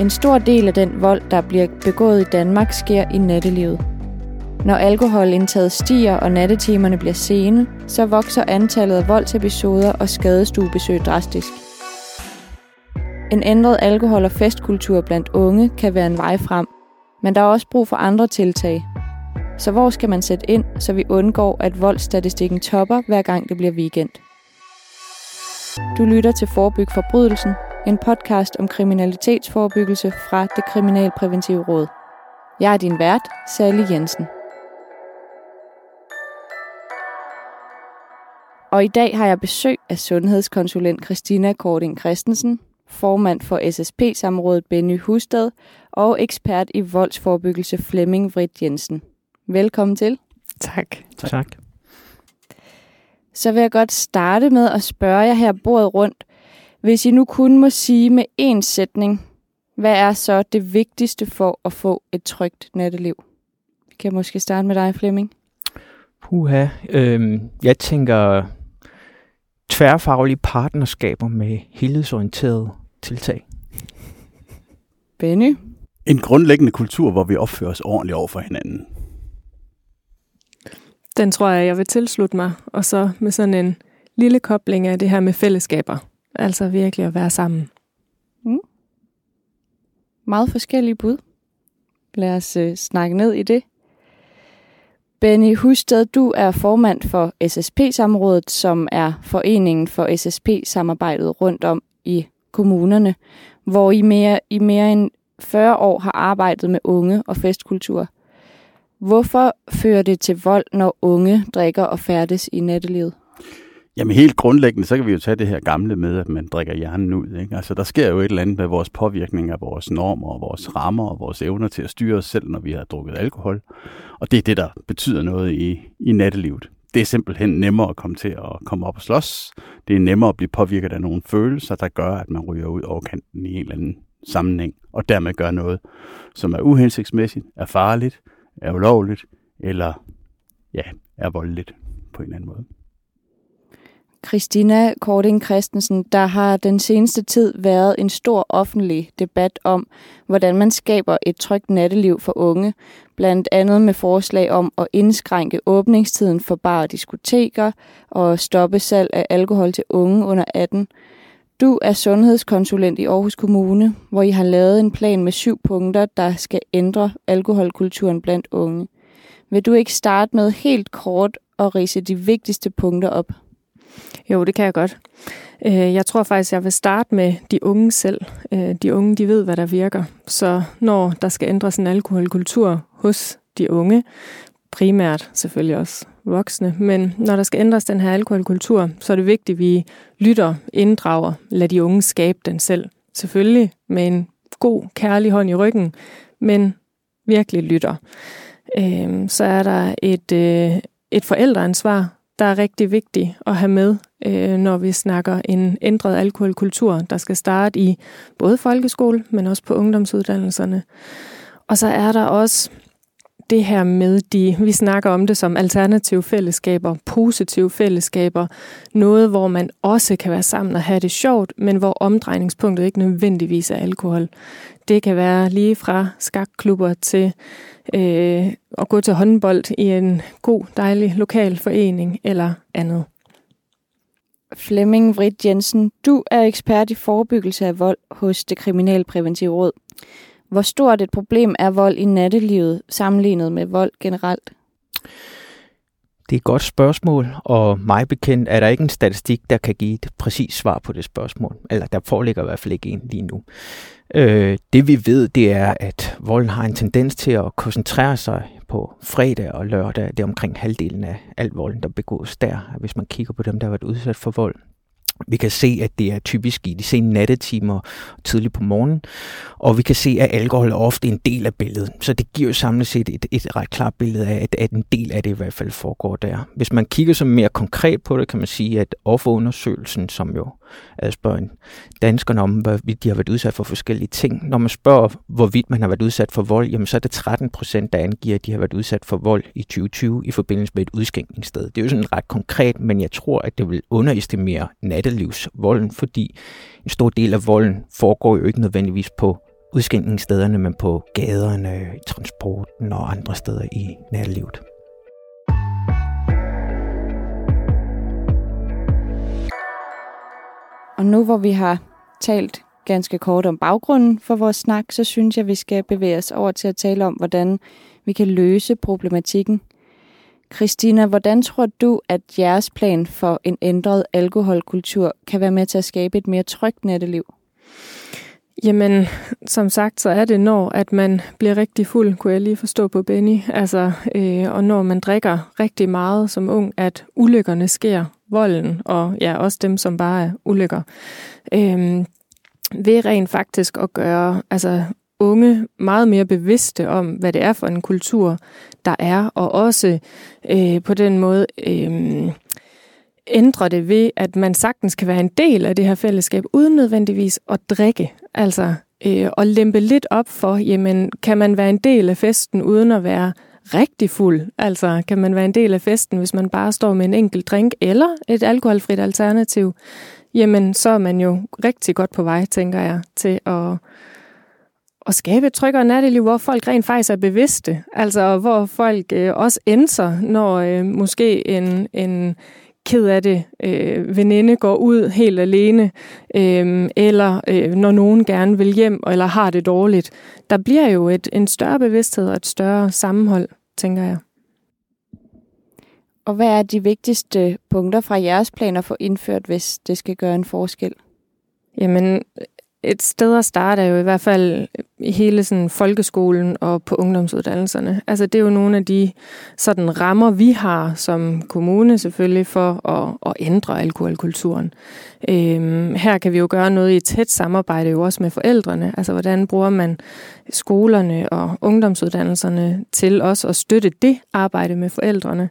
En stor del af den vold, der bliver begået i Danmark, sker i nattelivet. Når alkoholindtaget stiger og nattetimerne bliver sene, så vokser antallet af voldsepisoder og skadestuebesøg drastisk. En ændret alkohol- og festkultur blandt unge kan være en vej frem, men der er også brug for andre tiltag. Så hvor skal man sætte ind, så vi undgår, at voldsstatistikken topper, hver gang det bliver weekend? Du lytter til Forbyg Forbrydelsen, en podcast om kriminalitetsforebyggelse fra det Kriminalpræventive Råd. Jeg er din vært, Sally Jensen. Og i dag har jeg besøg af sundhedskonsulent Christina Kording Christensen, formand for SSP-samrådet Benny Husted og ekspert i voldsforebyggelse Flemming Vrit Jensen. Velkommen til. Tak. Tak. tak. Så vil jeg godt starte med at spørge jer her bordet rundt. Hvis I nu kun må sige med én sætning, hvad er så det vigtigste for at få et trygt natteliv? Kan jeg måske starte med dig, Flemming? Puha, øh, jeg tænker tværfaglige partnerskaber med helhedsorienteret tiltag. Benny? En grundlæggende kultur, hvor vi opfører os ordentligt over for hinanden. Den tror jeg, jeg vil tilslutte mig. Og så med sådan en lille kobling af det her med fællesskaber. Altså virkelig at være sammen. Mm. Meget forskellige bud. Lad os øh, snakke ned i det. Benny Husted, du er formand for SSP-samrådet, som er foreningen for SSP-samarbejdet rundt om i kommunerne, hvor I mere, i mere end 40 år har arbejdet med unge og festkultur. Hvorfor fører det til vold, når unge drikker og færdes i nattelivet? Jamen helt grundlæggende, så kan vi jo tage det her gamle med, at man drikker hjernen ud. Ikke? Altså der sker jo et eller andet med vores påvirkning af vores normer og vores rammer og vores evner til at styre os selv, når vi har drukket alkohol. Og det er det, der betyder noget i, i nattelivet. Det er simpelthen nemmere at komme til at komme op og slås. Det er nemmere at blive påvirket af nogle følelser, der gør, at man ryger ud over kanten i en eller anden sammenhæng, og dermed gør noget, som er uhensigtsmæssigt, er farligt, er ulovligt, eller ja, er voldeligt på en eller anden måde. Christina Korting Christensen, der har den seneste tid været en stor offentlig debat om, hvordan man skaber et trygt natteliv for unge, blandt andet med forslag om at indskrænke åbningstiden for bar og diskoteker og stoppe salg af alkohol til unge under 18. Du er sundhedskonsulent i Aarhus Kommune, hvor I har lavet en plan med syv punkter, der skal ændre alkoholkulturen blandt unge. Vil du ikke starte med helt kort at rise de vigtigste punkter op? Jo, det kan jeg godt. Øh, jeg tror faktisk, jeg vil starte med de unge selv. Øh, de unge, de ved, hvad der virker. Så når der skal ændres en alkoholkultur hos de unge, primært selvfølgelig også voksne, men når der skal ændres den her alkoholkultur, så er det vigtigt, at vi lytter, inddrager, lad de unge skabe den selv. Selvfølgelig med en god, kærlig hånd i ryggen, men virkelig lytter. Øh, så er der et, et forældreansvar der er rigtig vigtigt at have med, øh, når vi snakker en ændret alkoholkultur, der skal starte i både folkeskole, men også på ungdomsuddannelserne. Og så er der også det her med de, vi snakker om det som alternative fællesskaber, positive fællesskaber, noget hvor man også kan være sammen og have det sjovt, men hvor omdrejningspunktet ikke nødvendigvis er alkohol. Det kan være lige fra skakklubber til øh, at gå til håndbold i en god, dejlig lokal forening eller andet. Flemming Vrit Jensen, du er ekspert i forebyggelse af vold hos det Kriminalpræventive Råd. Hvor stort et problem er vold i nattelivet sammenlignet med vold generelt? Det er et godt spørgsmål, og mig bekendt er der ikke en statistik, der kan give et præcist svar på det spørgsmål. Eller der foreligger i hvert fald ikke en lige nu. Øh, det vi ved, det er, at volden har en tendens til at koncentrere sig på fredag og lørdag. Det er omkring halvdelen af al volden, der begås der, hvis man kigger på dem, der har været udsat for vold. Vi kan se, at det er typisk i de sene nattetimer tidligt på morgenen, og vi kan se, at alkohol er ofte en del af billedet. Så det giver jo samlet set et, et ret klart billede af, at, at en del af det i hvert fald foregår der. Hvis man kigger så mere konkret på det, kan man sige, at offerundersøgelsen, som jo spørger danskerne om, hvorvidt de har været udsat for forskellige ting. Når man spørger, hvorvidt man har været udsat for vold, jamen så er det 13 procent, der angiver, at de har været udsat for vold i 2020 i forbindelse med et udskænkningssted. Det er jo sådan ret konkret, men jeg tror, at det vil underestimere nattelivsvolden, fordi en stor del af volden foregår jo ikke nødvendigvis på udskænkningsstederne, men på gaderne, i transporten og andre steder i nattelivet. Nu hvor vi har talt ganske kort om baggrunden for vores snak, så synes jeg, vi skal bevæge os over til at tale om, hvordan vi kan løse problematikken. Christina, hvordan tror du, at jeres plan for en ændret alkoholkultur kan være med til at skabe et mere trygt natteliv? Jamen, som sagt, så er det når, at man bliver rigtig fuld, kunne jeg lige forstå på Benny. Altså, øh, og når man drikker rigtig meget som ung, at ulykkerne sker, volden, og ja, også dem, som bare er ulykker. Øh, ved rent faktisk at gøre altså, unge meget mere bevidste om, hvad det er for en kultur, der er, og også øh, på den måde øh, ændre det ved, at man sagtens kan være en del af det her fællesskab, uden nødvendigvis at drikke. Altså øh, at lempe lidt op for, jamen kan man være en del af festen uden at være rigtig fuld? Altså kan man være en del af festen, hvis man bare står med en enkelt drink eller et alkoholfrit alternativ? Jamen så er man jo rigtig godt på vej, tænker jeg, til at at skabe et tryggere natteliv, hvor folk rent faktisk er bevidste. Altså hvor folk øh, også ændrer, når øh, måske en, en ked af det øh, veninde går ud helt alene, øh, eller øh, når nogen gerne vil hjem, eller har det dårligt. Der bliver jo et, en større bevidsthed og et større sammenhold, tænker jeg. Og hvad er de vigtigste punkter fra jeres planer for indført, hvis det skal gøre en forskel? Jamen, et sted at starte er jo i hvert fald i hele sådan folkeskolen og på ungdomsuddannelserne. Altså det er jo nogle af de sådan rammer, vi har som kommune selvfølgelig for at, at ændre alkoholkulturen. Øhm, her kan vi jo gøre noget i tæt samarbejde jo også med forældrene. Altså hvordan bruger man skolerne og ungdomsuddannelserne til også at støtte det arbejde med forældrene,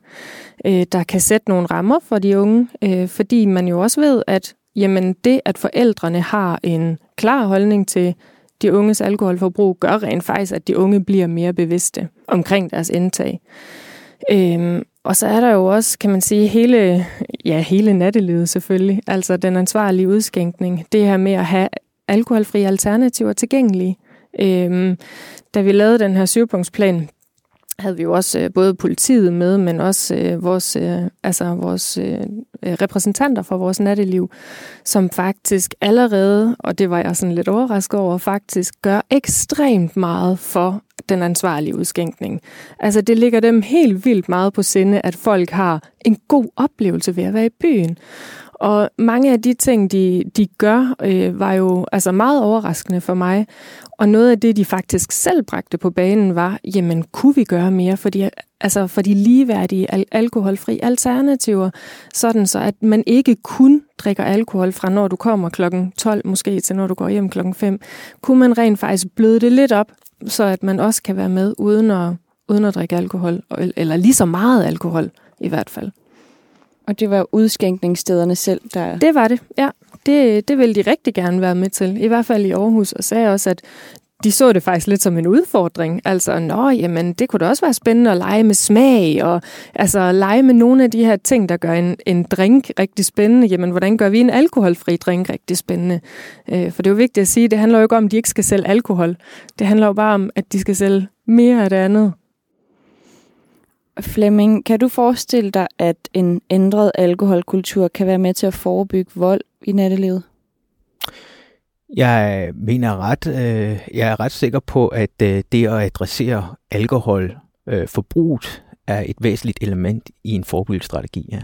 øh, der kan sætte nogle rammer for de unge, øh, fordi man jo også ved, at jamen det, at forældrene har en klar holdning til de unges alkoholforbrug, gør rent faktisk, at de unge bliver mere bevidste omkring deres indtag. Øhm, og så er der jo også, kan man sige, hele, ja, hele nattelivet selvfølgelig, altså den ansvarlige udskænkning, det her med at have alkoholfri alternativer tilgængelige. Øhm, da vi lavede den her syvpunktsplan, havde vi jo også øh, både politiet med, men også øh, vores, øh, altså vores øh, øh repræsentanter for vores natteliv, som faktisk allerede, og det var jeg sådan lidt overrasket over, faktisk gør ekstremt meget for den ansvarlige udskænkning. Altså det ligger dem helt vildt meget på sinde, at folk har en god oplevelse ved at være i byen. Og mange af de ting, de, de gør, øh, var jo altså meget overraskende for mig. Og noget af det, de faktisk selv bragte på banen, var, jamen, kunne vi gøre mere for de, altså for de ligeværdige al- alkoholfri alternativer, sådan så at man ikke kun drikker alkohol fra, når du kommer klokken 12 måske, til når du går hjem klokken 5. Kunne man rent faktisk bløde det lidt op, så at man også kan være med uden at, uden at drikke alkohol, eller lige så meget alkohol i hvert fald. Og det var udskænkningsstederne selv, der... Det var det, ja. Det, det ville de rigtig gerne være med til, i hvert fald i Aarhus, og sagde også, at de så det faktisk lidt som en udfordring. Altså, nå, jamen, det kunne da også være spændende at lege med smag, og altså lege med nogle af de her ting, der gør en, en drink rigtig spændende. Jamen, hvordan gør vi en alkoholfri drink rigtig spændende? Øh, for det er jo vigtigt at sige, det handler jo ikke om, at de ikke skal sælge alkohol. Det handler jo bare om, at de skal sælge mere af det andet. Flemming, kan du forestille dig, at en ændret alkoholkultur kan være med til at forebygge vold i nattelivet? Jeg mener ret, øh, jeg er ret sikker på, at øh, det at adressere alkoholforbruget øh, er et væsentligt element i en forebyggelsesstrategi. Ja.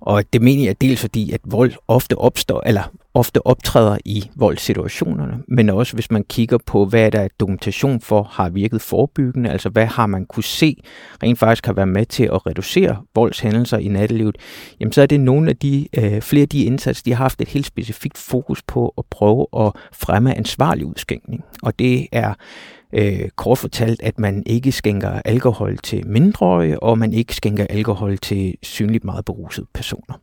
Og det mener jeg dels fordi, at vold ofte opstår, eller ofte optræder i voldssituationerne, men også hvis man kigger på, hvad der er dokumentation for har virket forebyggende, altså hvad har man kunne se rent faktisk kan være med til at reducere voldshændelser i nattelivet, jamen så er det nogle af de, øh, flere af de indsatser, de har haft et helt specifikt fokus på at prøve at fremme ansvarlig udskænkning. Og det er øh, kort fortalt, at man ikke skænker alkohol til mindreårige, og man ikke skænker alkohol til synligt meget berusede personer.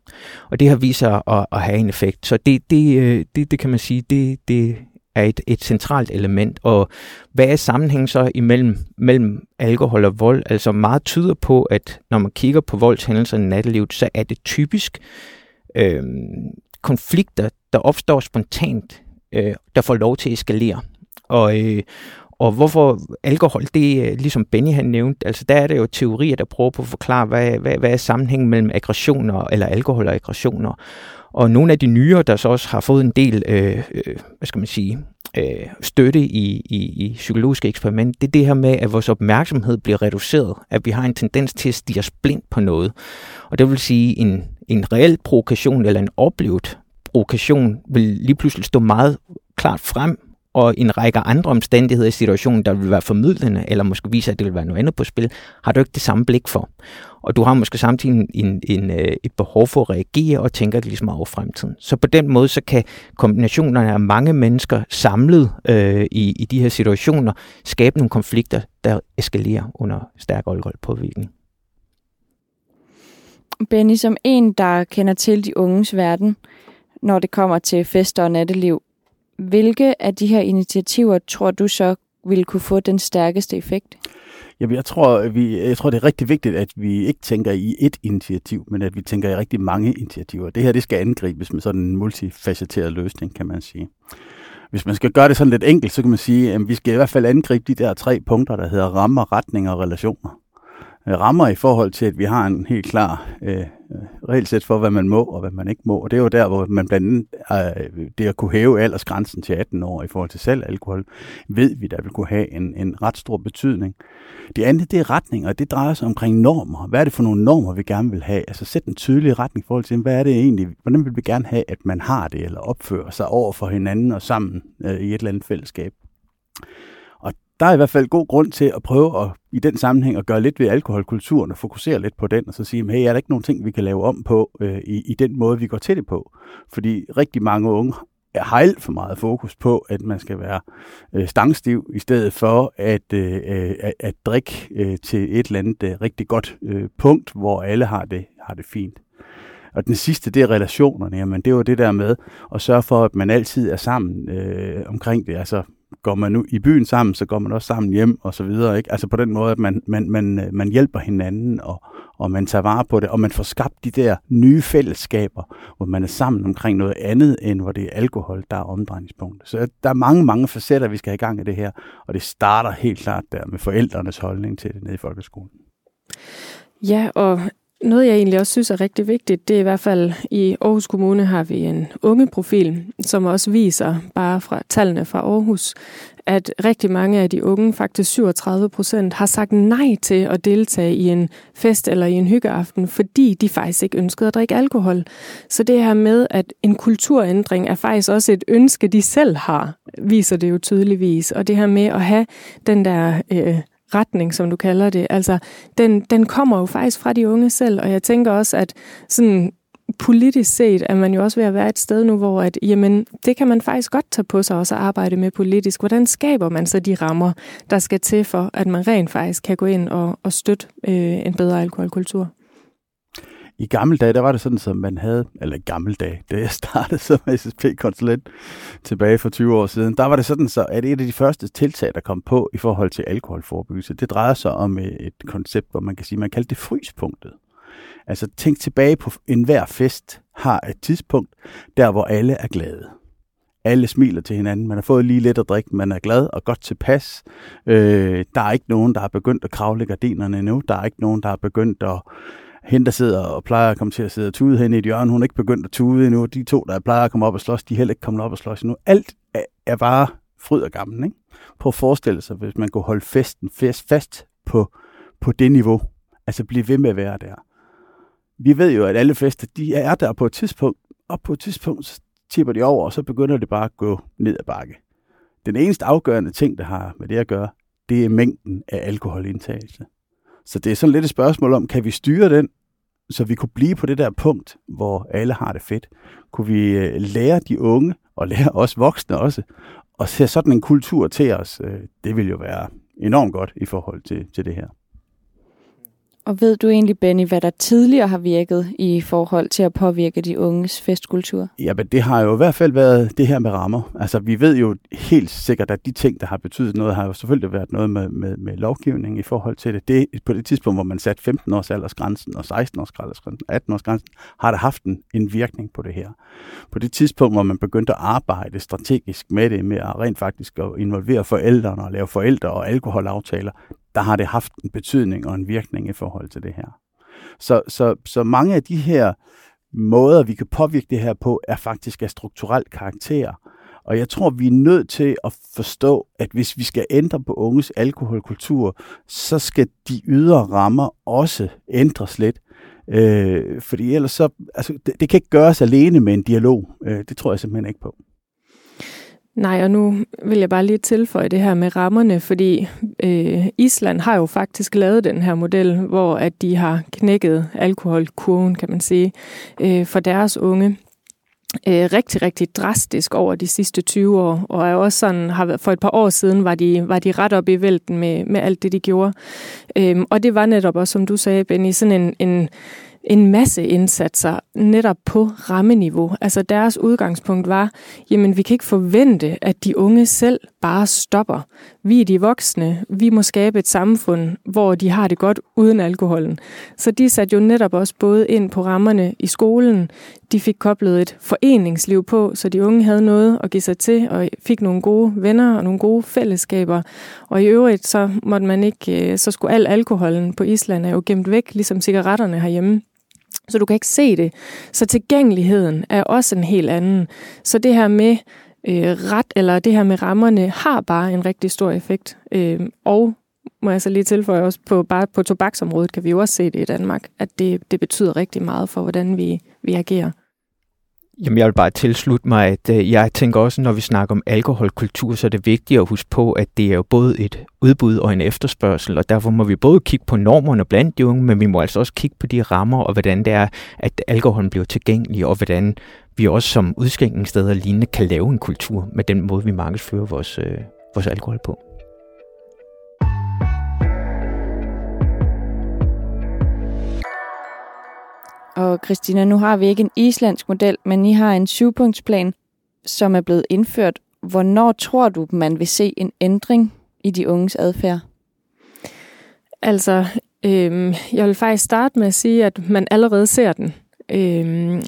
Og det har vist sig at, at have en effekt. Så det, det, det, øh, det, det kan man sige, det, det er et, et centralt element. Og hvad er sammenhængen så imellem mellem alkohol og vold? Altså meget tyder på, at når man kigger på voldshændelser i nattelivet, så er det typisk øh, konflikter, der opstår spontant, øh, der får lov til at eskalere. Og, øh, og hvorfor alkohol, det er ligesom Benny han nævnte, altså der er det jo teorier, der prøver på at forklare, hvad, hvad, hvad er sammenhængen mellem aggressioner, eller alkohol og aggressioner. Og nogle af de nyere, der så også har fået en del, øh, øh, hvad skal man sige, øh, støtte i, i, i psykologiske eksperiment, det er det her med, at vores opmærksomhed bliver reduceret, at vi har en tendens til at stige os blind på noget. Og det vil sige, en, en reel provokation eller en oplevet provokation vil lige pludselig stå meget klart frem, og en række andre omstændigheder i situationen, der vil være formidlende, eller måske vise, at det vil være noget andet på spil, har du ikke det samme blik for. Og du har måske samtidig en, en, en, øh, et behov for at reagere og tænke ligesom over fremtiden. Så på den måde, så kan kombinationerne af mange mennesker samlet øh, i, i de her situationer skabe nogle konflikter, der eskalerer under stærk alkoholpåvirkning. Benny, som en, der kender til de unges verden, når det kommer til fester og natteliv, hvilke af de her initiativer tror du så vil kunne få den stærkeste effekt? Jamen, jeg tror, vi, jeg tror, det er rigtig vigtigt, at vi ikke tænker i et initiativ, men at vi tænker i rigtig mange initiativer. Det her, det skal angribes med sådan en multifacetteret løsning, kan man sige. Hvis man skal gøre det sådan lidt enkelt, så kan man sige, at vi skal i hvert fald angribe de der tre punkter, der hedder rammer, retning og relationer. Øh, rammer i forhold til, at vi har en helt klar øh, øh, regelsæt for, hvad man må og hvad man ikke må. Og det er jo der, hvor man blandt andet, øh, det at kunne hæve aldersgrænsen til 18 år i forhold til selv alkohol, ved vi, der vil kunne have en, en ret stor betydning. Det andet, det er retning, og det drejer sig omkring normer. Hvad er det for nogle normer, vi gerne vil have? Altså sæt en tydelig retning i forhold til, hvad er det egentlig, hvordan vil vi gerne have, at man har det, eller opfører sig over for hinanden og sammen øh, i et eller andet fællesskab der er i hvert fald god grund til at prøve at, i den sammenhæng at gøre lidt ved alkoholkulturen og fokusere lidt på den, og så sige, hey, er der ikke nogen ting, vi kan lave om på øh, i, i den måde, vi går til det på? Fordi rigtig mange unge har alt for meget fokus på, at man skal være øh, stangstiv, i stedet for at, øh, øh, at, at drikke øh, til et eller andet øh, rigtig godt øh, punkt, hvor alle har det, har det fint. Og den sidste, det er relationerne. Jamen, det er jo det der med at sørge for, at man altid er sammen øh, omkring det. Altså, går man nu i byen sammen, så går man også sammen hjem og så videre. Ikke? Altså på den måde, at man, man, man, øh, man hjælper hinanden, og, og man tager vare på det, og man får skabt de der nye fællesskaber, hvor man er sammen omkring noget andet, end hvor det er alkohol, der er omdrejningspunktet. Så der er mange, mange facetter, vi skal have i gang i det her, og det starter helt klart der med forældrenes holdning til det nede i folkeskolen. Ja, og noget, jeg egentlig også synes er rigtig vigtigt, det er i hvert fald, i Aarhus Kommune har vi en unge profil, som også viser, bare fra tallene fra Aarhus, at rigtig mange af de unge, faktisk 37 procent, har sagt nej til at deltage i en fest eller i en hyggeaften, fordi de faktisk ikke ønskede at drikke alkohol. Så det her med, at en kulturændring er faktisk også et ønske, de selv har, viser det jo tydeligvis. Og det her med at have den der øh, retning, som du kalder det, altså, den, den kommer jo faktisk fra de unge selv, og jeg tænker også, at sådan politisk set er man jo også ved at være et sted nu, hvor at, jamen, det kan man faktisk godt tage på sig og så arbejde med politisk. Hvordan skaber man så de rammer, der skal til for, at man rent faktisk kan gå ind og, og støtte øh, en bedre alkoholkultur? I gamle dage, der var det sådan, som man havde, eller gamle dage, da jeg startede som SSP-konsulent tilbage for 20 år siden, der var det sådan, så at et af de første tiltag, der kom på i forhold til alkoholforebyggelse, det drejer sig om øh, et koncept, hvor man kan sige, man kaldte det fryspunktet. Altså tænk tilbage på enhver fest har et tidspunkt, der hvor alle er glade. Alle smiler til hinanden. Man har fået lige lidt at drikke. Man er glad og godt tilpas. Øh, der er ikke nogen, der har begyndt at kravle gardinerne endnu. Der er ikke nogen, der har begyndt at hende, der sidder og plejer at komme til at sidde og tude hen i et hjørne, hun er ikke begyndt at tude endnu. De to, der plejer at komme op og slås, de er heller ikke kommet op og slås endnu. Alt er bare fryd og gammel. Ikke? Prøv at forestille sig, hvis man kunne holde festen fest, fast på, på det niveau. Altså blive ved med at være der. Vi ved jo, at alle fester, de er der på et tidspunkt, og på et tidspunkt så tipper de over, og så begynder det bare at gå ned ad bakke. Den eneste afgørende ting, der har med det at gøre, det er mængden af alkoholindtagelse. Så det er sådan lidt et spørgsmål om, kan vi styre den, så vi kunne blive på det der punkt, hvor alle har det fedt? Kunne vi øh, lære de unge, og lære os voksne også, og se sådan en kultur til os? Øh, det vil jo være enormt godt i forhold til, til det her. Og ved du egentlig, Benny, hvad der tidligere har virket i forhold til at påvirke de unges festkultur? Ja, men det har jo i hvert fald været det her med rammer. Altså, vi ved jo helt sikkert, at de ting, der har betydet noget, har jo selvfølgelig været noget med, med, med lovgivning i forhold til det. det. På det tidspunkt, hvor man satte 15 års aldersgrænsen og 16 års aldersgrænsen, 18 års grænsen, har det haft en, en virkning på det her. På det tidspunkt, hvor man begyndte at arbejde strategisk med det, med at rent faktisk at involvere forældrene og lave forældre- og alkoholaftaler, der har det haft en betydning og en virkning i forhold til det her. Så, så, så mange af de her måder, vi kan påvirke det her på, er faktisk af strukturel karakter. Og jeg tror, vi er nødt til at forstå, at hvis vi skal ændre på unges alkoholkultur, så skal de ydre rammer også ændres lidt. Øh, fordi ellers så, altså, det, det kan ikke gøres alene med en dialog. Øh, det tror jeg simpelthen ikke på. Nej, og nu vil jeg bare lige tilføje det her med rammerne, fordi øh, Island har jo faktisk lavet den her model, hvor at de har knækket alkoholkurven, kan man sige, øh, for deres unge øh, rigtig, rigtig drastisk over de sidste 20 år, og er også sådan, har, for et par år siden var de, var de ret op i vælten med, med alt det, de gjorde. Øh, og det var netop også, som du sagde, Benny, sådan en, en en masse indsatser netop på rammeniveau. Altså deres udgangspunkt var, jamen vi kan ikke forvente, at de unge selv bare stopper. Vi er de voksne, vi må skabe et samfund, hvor de har det godt uden alkoholen. Så de satte jo netop også både ind på rammerne i skolen, de fik koblet et foreningsliv på, så de unge havde noget at give sig til, og fik nogle gode venner og nogle gode fællesskaber. Og i øvrigt, så måtte man ikke, øh, så skulle al alkoholen på Island er jo gemt væk, ligesom cigaretterne herhjemme så du kan ikke se det. Så tilgængeligheden er også en helt anden. Så det her med øh, ret, eller det her med rammerne, har bare en rigtig stor effekt. Øh, og må jeg så lige tilføje også, på, bare på tobaksområdet kan vi jo også se det i Danmark, at det, det betyder rigtig meget for, hvordan vi, vi agerer. Jamen, jeg vil bare tilslutte mig, at øh, jeg tænker også, når vi snakker om alkoholkultur, så er det vigtigt at huske på, at det er jo både et udbud og en efterspørgsel, og derfor må vi både kigge på normerne blandt de unge, men vi må altså også kigge på de rammer, og hvordan det er, at alkoholen bliver tilgængelig, og hvordan vi også som udskænkningssteder lignende kan lave en kultur med den måde, vi markedsfører vores, øh, vores alkohol på. Og Christina, nu har vi ikke en islandsk model, men I har en syvpunktsplan, som er blevet indført. Hvornår tror du, man vil se en ændring i de unges adfærd? Altså, øhm, jeg vil faktisk starte med at sige, at man allerede ser den. Øhm,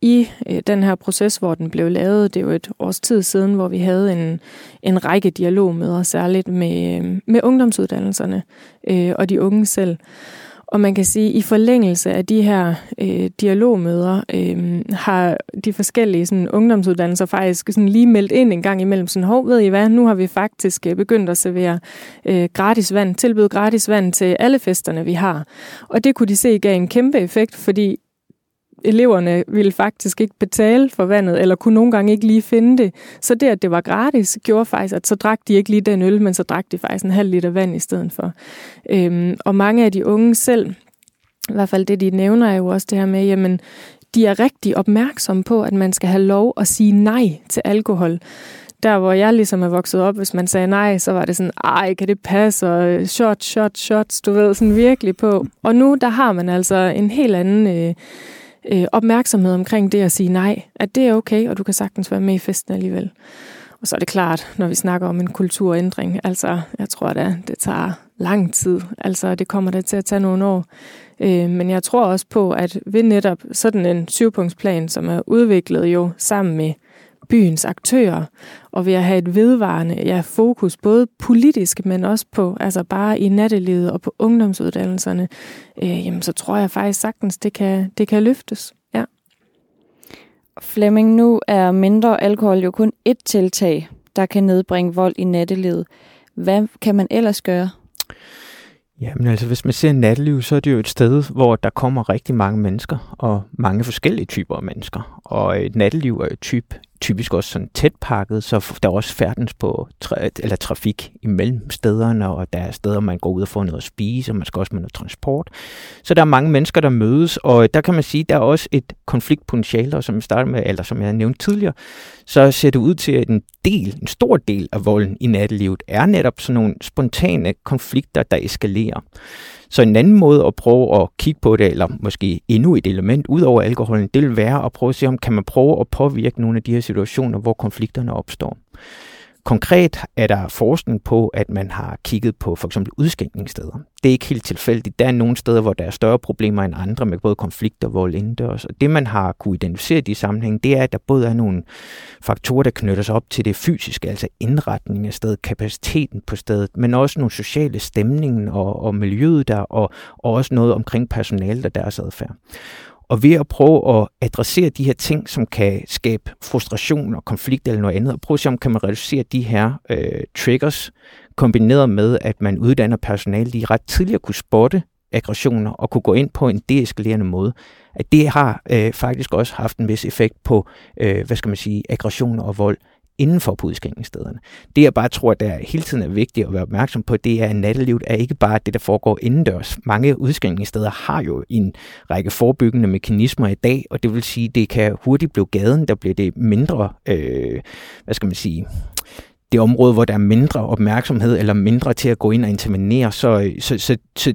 I øh, den her proces, hvor den blev lavet, det er jo et års tid siden, hvor vi havde en, en række dialogmøder, særligt med, øhm, med ungdomsuddannelserne øh, og de unge selv. Og man kan sige, at i forlængelse af de her øh, dialogmøder, øh, har de forskellige sådan, ungdomsuddannelser faktisk sådan, lige meldt ind en gang imellem. Sådan, hov, ved I hvad, nu har vi faktisk øh, begyndt at servere øh, gratis vand, tilbyde gratis vand til alle festerne, vi har. Og det kunne de se gav en kæmpe effekt, fordi eleverne ville faktisk ikke betale for vandet, eller kunne nogle gange ikke lige finde det. Så det, at det var gratis, gjorde faktisk, at så drak de ikke lige den øl, men så drak de faktisk en halv liter vand i stedet for. Øhm, og mange af de unge selv, i hvert fald det, de nævner, er jo også det her med, jamen, de er rigtig opmærksomme på, at man skal have lov at sige nej til alkohol der hvor jeg ligesom er vokset op, hvis man sagde nej, så var det sådan, ej, kan det passe, og øh, shot, shot, shots, du ved, sådan virkelig på. Og nu, der har man altså en helt anden øh, øh, opmærksomhed omkring det at sige nej, at det er okay, og du kan sagtens være med i festen alligevel. Og så er det klart, når vi snakker om en kulturændring, altså jeg tror da, det tager lang tid. Altså det kommer da til at tage nogle år. Øh, men jeg tror også på, at ved netop sådan en syvpunktsplan, som er udviklet jo sammen med byens aktører, og ved at have et vedvarende ja, fokus, både politisk, men også på, altså bare i nattelivet og på ungdomsuddannelserne, øh, jamen, så tror jeg faktisk sagtens, det kan, det kan løftes. Ja. Flemming, nu er mindre alkohol jo kun et tiltag, der kan nedbringe vold i nattelivet. Hvad kan man ellers gøre? Jamen altså, hvis man ser natteliv, så er det jo et sted, hvor der kommer rigtig mange mennesker, og mange forskellige typer af mennesker. Og et natteliv er jo typ, typisk også sådan tæt pakket, så der er også færdens på tra- eller trafik imellem stederne, og der er steder, man går ud og får noget at spise, og man skal også med noget transport. Så der er mange mennesker, der mødes, og der kan man sige, der er også et konfliktpotentiale, og som jeg startede med, eller som jeg nævnte tidligere, så ser det ud til, at en del, en stor del af volden i nattelivet er netop sådan nogle spontane konflikter, der eskalerer. Så en anden måde at prøve at kigge på det, eller måske endnu et element ud over alkoholen, det vil være at prøve at se, om kan man prøve at påvirke nogle af de her situationer, hvor konflikterne opstår. Konkret er der forskning på, at man har kigget på for eksempel udskænkningssteder. Det er ikke helt tilfældigt. Der er nogle steder, hvor der er større problemer end andre med både konflikter og vold indendørs. Og det, man har kunne identificere i de sammenhæng, det er, at der både er nogle faktorer, der knytter sig op til det fysiske, altså indretningen af stedet, kapaciteten på stedet, men også nogle sociale stemningen og, og miljøet der, og, og også noget omkring personalet og deres adfærd. Og ved at prøve at adressere de her ting, som kan skabe frustration og konflikt eller noget andet, og prøve at se, om kan man reducere de her øh, triggers, kombineret med, at man uddanner personale, de ret tidligere kunne spotte aggressioner og kunne gå ind på en deeskalerende måde, at det har øh, faktisk også haft en vis effekt på, øh, hvad skal man sige, aggressioner og vold inden for på udskænkningsstederne. Det jeg bare tror, der hele tiden er vigtigt at være opmærksom på, det er, at nattelivet er ikke bare det, der foregår indendørs. Mange udskænkningssteder har jo en række forebyggende mekanismer i dag, og det vil sige, det kan hurtigt blive gaden, der bliver det mindre, øh, hvad skal man sige, det område, hvor der er mindre opmærksomhed eller mindre til at gå ind og intervenere. Så, øh, så, så, så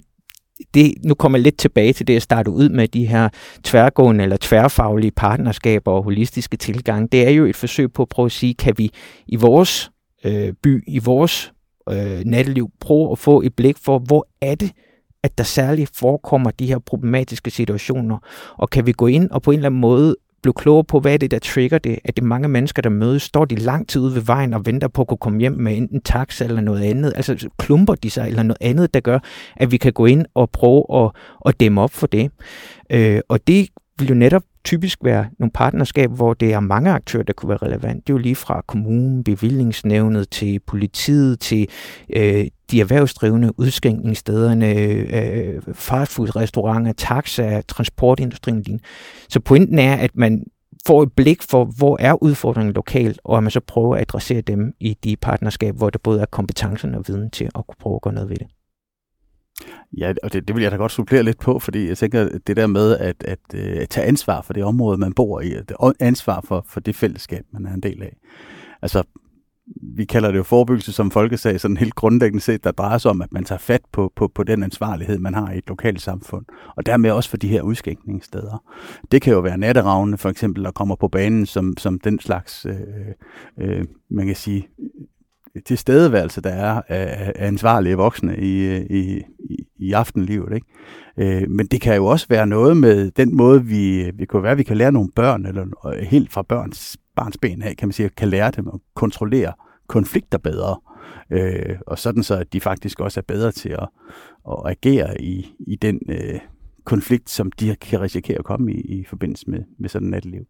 det, nu kommer jeg lidt tilbage til det, jeg startede ud med, de her tværgående eller tværfaglige partnerskaber og holistiske tilgang. Det er jo et forsøg på at prøve at sige, kan vi i vores øh, by, i vores øh, natteliv, prøve at få et blik for, hvor er det, at der særligt forekommer de her problematiske situationer, og kan vi gå ind og på en eller anden måde blive klogere på, hvad er det, der trigger det, at det mange mennesker, der mødes, står de lang tid ude ved vejen og venter på at kunne komme hjem med enten taxa eller noget andet. Altså klumper de sig eller noget andet, der gør, at vi kan gå ind og prøve at, at dæmme op for det. Øh, og det vil jo netop typisk være nogle partnerskaber, hvor det er mange aktører, der kunne være relevant. Det er jo lige fra kommunen, bevillingsnævnet, til politiet, til øh, de erhvervsdrivende udskænkningsstederne, øh, fastfood-restauranter, taxa, transportindustrien. Så pointen er, at man får et blik for, hvor er udfordringen lokalt, og at man så prøver at adressere dem i de partnerskaber, hvor der både er kompetencerne og viden til at kunne prøve at gøre noget ved det. Ja, og det, det vil jeg da godt supplere lidt på, fordi jeg tænker, det der med at, at, at, tage ansvar for det område, man bor i, ansvar for, for det fællesskab, man er en del af. Altså, vi kalder det jo forebyggelse som folkesag, sådan helt grundlæggende set, der drejer sig om, at man tager fat på, på, på den ansvarlighed, man har i et lokalt samfund, og dermed også for de her udskænkningssteder. Det kan jo være natteravne, for eksempel, der kommer på banen som, som den slags, øh, øh, man kan sige, tilstedeværelse, der er af, af ansvarlige voksne i, i, i, aftenlivet. Ikke? Øh, men det kan jo også være noget med den måde, vi, vi kunne være, vi kan lære nogle børn, eller helt fra børns, barns ben af, kan man sige, kan lære dem at kontrollere konflikter bedre. Øh, og sådan så, at de faktisk også er bedre til at, at agere i, i den øh, konflikt, som de kan risikere at komme i, i forbindelse med, med sådan et natteliv.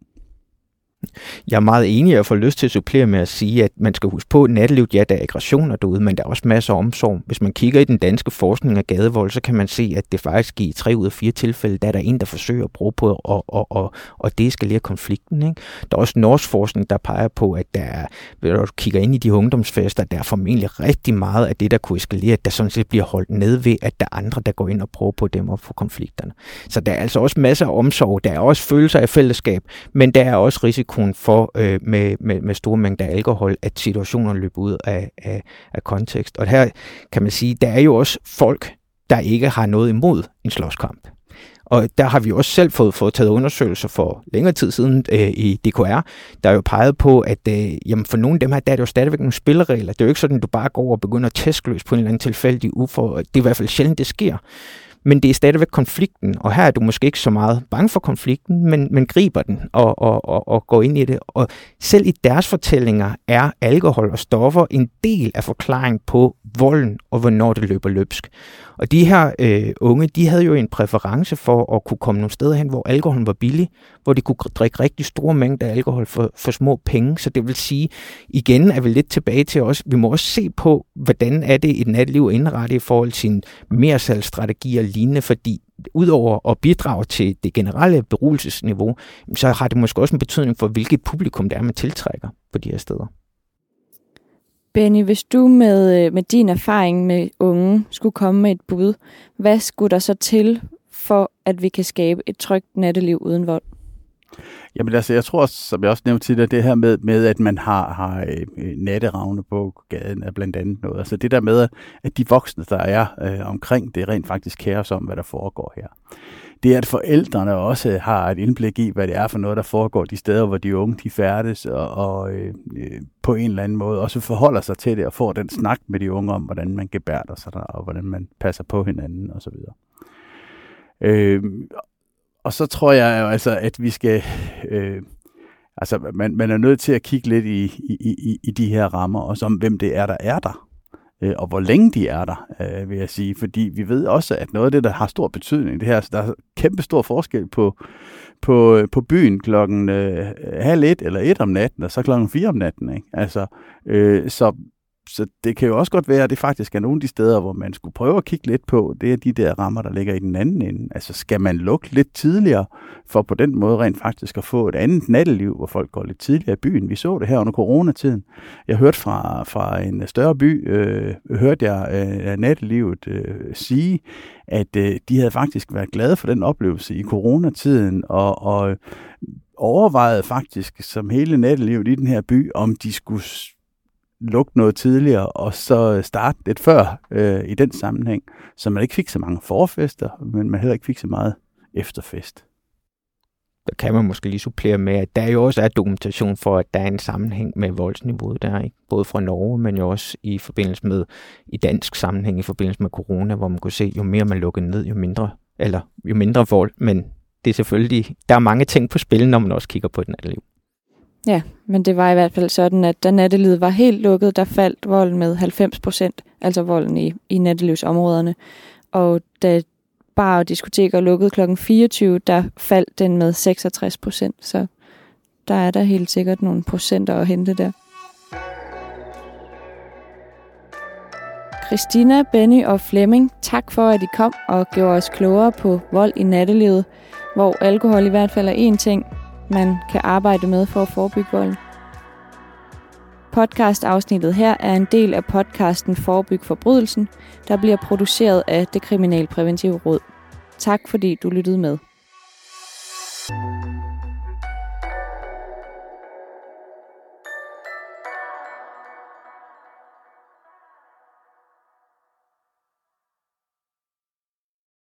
Jeg er meget enig, og får lyst til at supplere med at sige, at man skal huske på, at nattelivet, ja, der er aggressioner derude, men der er også masser af omsorg. Hvis man kigger i den danske forskning af gadevold, så kan man se, at det faktisk i tre ud af fire tilfælde, der er der en, der forsøger at bruge på at, at, at, at deeskalere konflikten. Ikke? Der er også norsk forskning, der peger på, at der er, når du kigger ind i de ungdomsfester, der er formentlig rigtig meget af det, der kunne eskalere, der sådan set bliver holdt ned ved, at der er andre, der går ind og prøver på dem op for konflikterne. Så der er altså også masser af omsorg, der er også følelser af fællesskab, men der er også risiko risikoen for øh, med, med, med store mængder alkohol, at situationer løber ud af, af, af kontekst. Og her kan man sige, der er jo også folk, der ikke har noget imod en slåskamp. Og der har vi også selv fået, fået taget undersøgelser for længere tid siden øh, i DKR, der er jo peget på, at øh, jamen for nogle af dem her, der er det jo stadigvæk nogle spilleregler. Det er jo ikke sådan, at du bare går og begynder at tæskløs på en eller anden tilfældig ufor. Det er i hvert fald sjældent, det sker men det er stadigvæk konflikten, og her er du måske ikke så meget bange for konflikten, men, men griber den og, og, og, og går ind i det. Og selv i deres fortællinger er alkohol og stoffer en del af forklaringen på volden og hvornår det løber løbsk. Og de her øh, unge, de havde jo en præference for at kunne komme nogle steder hen, hvor alkoholen var billig, hvor de kunne drikke rigtig store mængder alkohol for, for små penge. Så det vil sige, igen er vi lidt tilbage til os, vi må også se på, hvordan er det et natliv indrettet i forhold til mere salgsstrategi og lignende, fordi udover at bidrage til det generelle beruselsesniveau, så har det måske også en betydning for, hvilket publikum det er, man tiltrækker på de her steder. Benny, hvis du med, øh, med din erfaring med unge skulle komme med et bud, hvad skulle der så til for, at vi kan skabe et trygt natteliv uden vold? Jamen altså, jeg tror, som jeg også nævnte tidligere, det her med, med at man har, har øh, øh natteravne på gaden er blandt andet noget. Altså det der med, at de voksne, der er øh, omkring, det rent faktisk kærer sig om, hvad der foregår her. Det at forældrene også har et indblik i, hvad det er for noget, der foregår de steder, hvor de unge de færdes, og, og øh, øh på en eller anden måde også forholder sig til det, og får den snak med de unge om, hvordan man gebærder sig der, og hvordan man passer på hinanden osv. Øh, og så tror jeg jo altså, at vi skal... Øh, altså, man, man er nødt til at kigge lidt i, i, i, i de her rammer, og om hvem det er, der er der. Øh, og hvor længe de er der, øh, vil jeg sige. Fordi vi ved også, at noget af det, der har stor betydning, det her, altså, der er kæmpe stor forskel på, på, øh, på byen klokken øh, halv et eller et om natten, og så klokken fire om natten. Ikke? Altså, øh, så så det kan jo også godt være, at det faktisk er nogle af de steder, hvor man skulle prøve at kigge lidt på, det er de der rammer, der ligger i den anden ende. Altså skal man lukke lidt tidligere, for på den måde rent faktisk at få et andet natteliv, hvor folk går lidt tidligere i byen. Vi så det her under coronatiden. Jeg hørte fra, fra en større by, øh, hørte jeg øh, nattelivet øh, sige, at øh, de havde faktisk været glade for den oplevelse i coronatiden, og, og overvejede faktisk som hele nattelivet i den her by, om de skulle lukke noget tidligere, og så øh, starte lidt før øh, i den sammenhæng, så man ikke fik så mange forfester, men man heller ikke fik så meget efterfest. Der kan man måske lige supplere med, at der jo også er dokumentation for, at der er en sammenhæng med voldsniveauet der, ikke? både fra Norge, men jo også i forbindelse med, i dansk sammenhæng, i forbindelse med corona, hvor man kunne se, jo mere man lukkede ned, jo mindre, eller jo mindre vold, men det er selvfølgelig, der er mange ting på spil, når man også kigger på den anden liv. Ja, men det var i hvert fald sådan, at da nattelivet var helt lukket, der faldt volden med 90 procent, altså volden i, i nattelivsområderne. Og da bar og diskoteker lukkede kl. 24, der faldt den med 66 procent. Så der er der helt sikkert nogle procenter at hente der. Christina, Benny og Flemming, tak for, at I kom og gjorde os klogere på vold i nattelivet, hvor alkohol i hvert fald er en ting, man kan arbejde med for at forebygge vold. Podcast-afsnittet her er en del af podcasten Forebyg Forbrydelsen, der bliver produceret af det Kriminalpræventive Råd. Tak fordi du lyttede med. thank you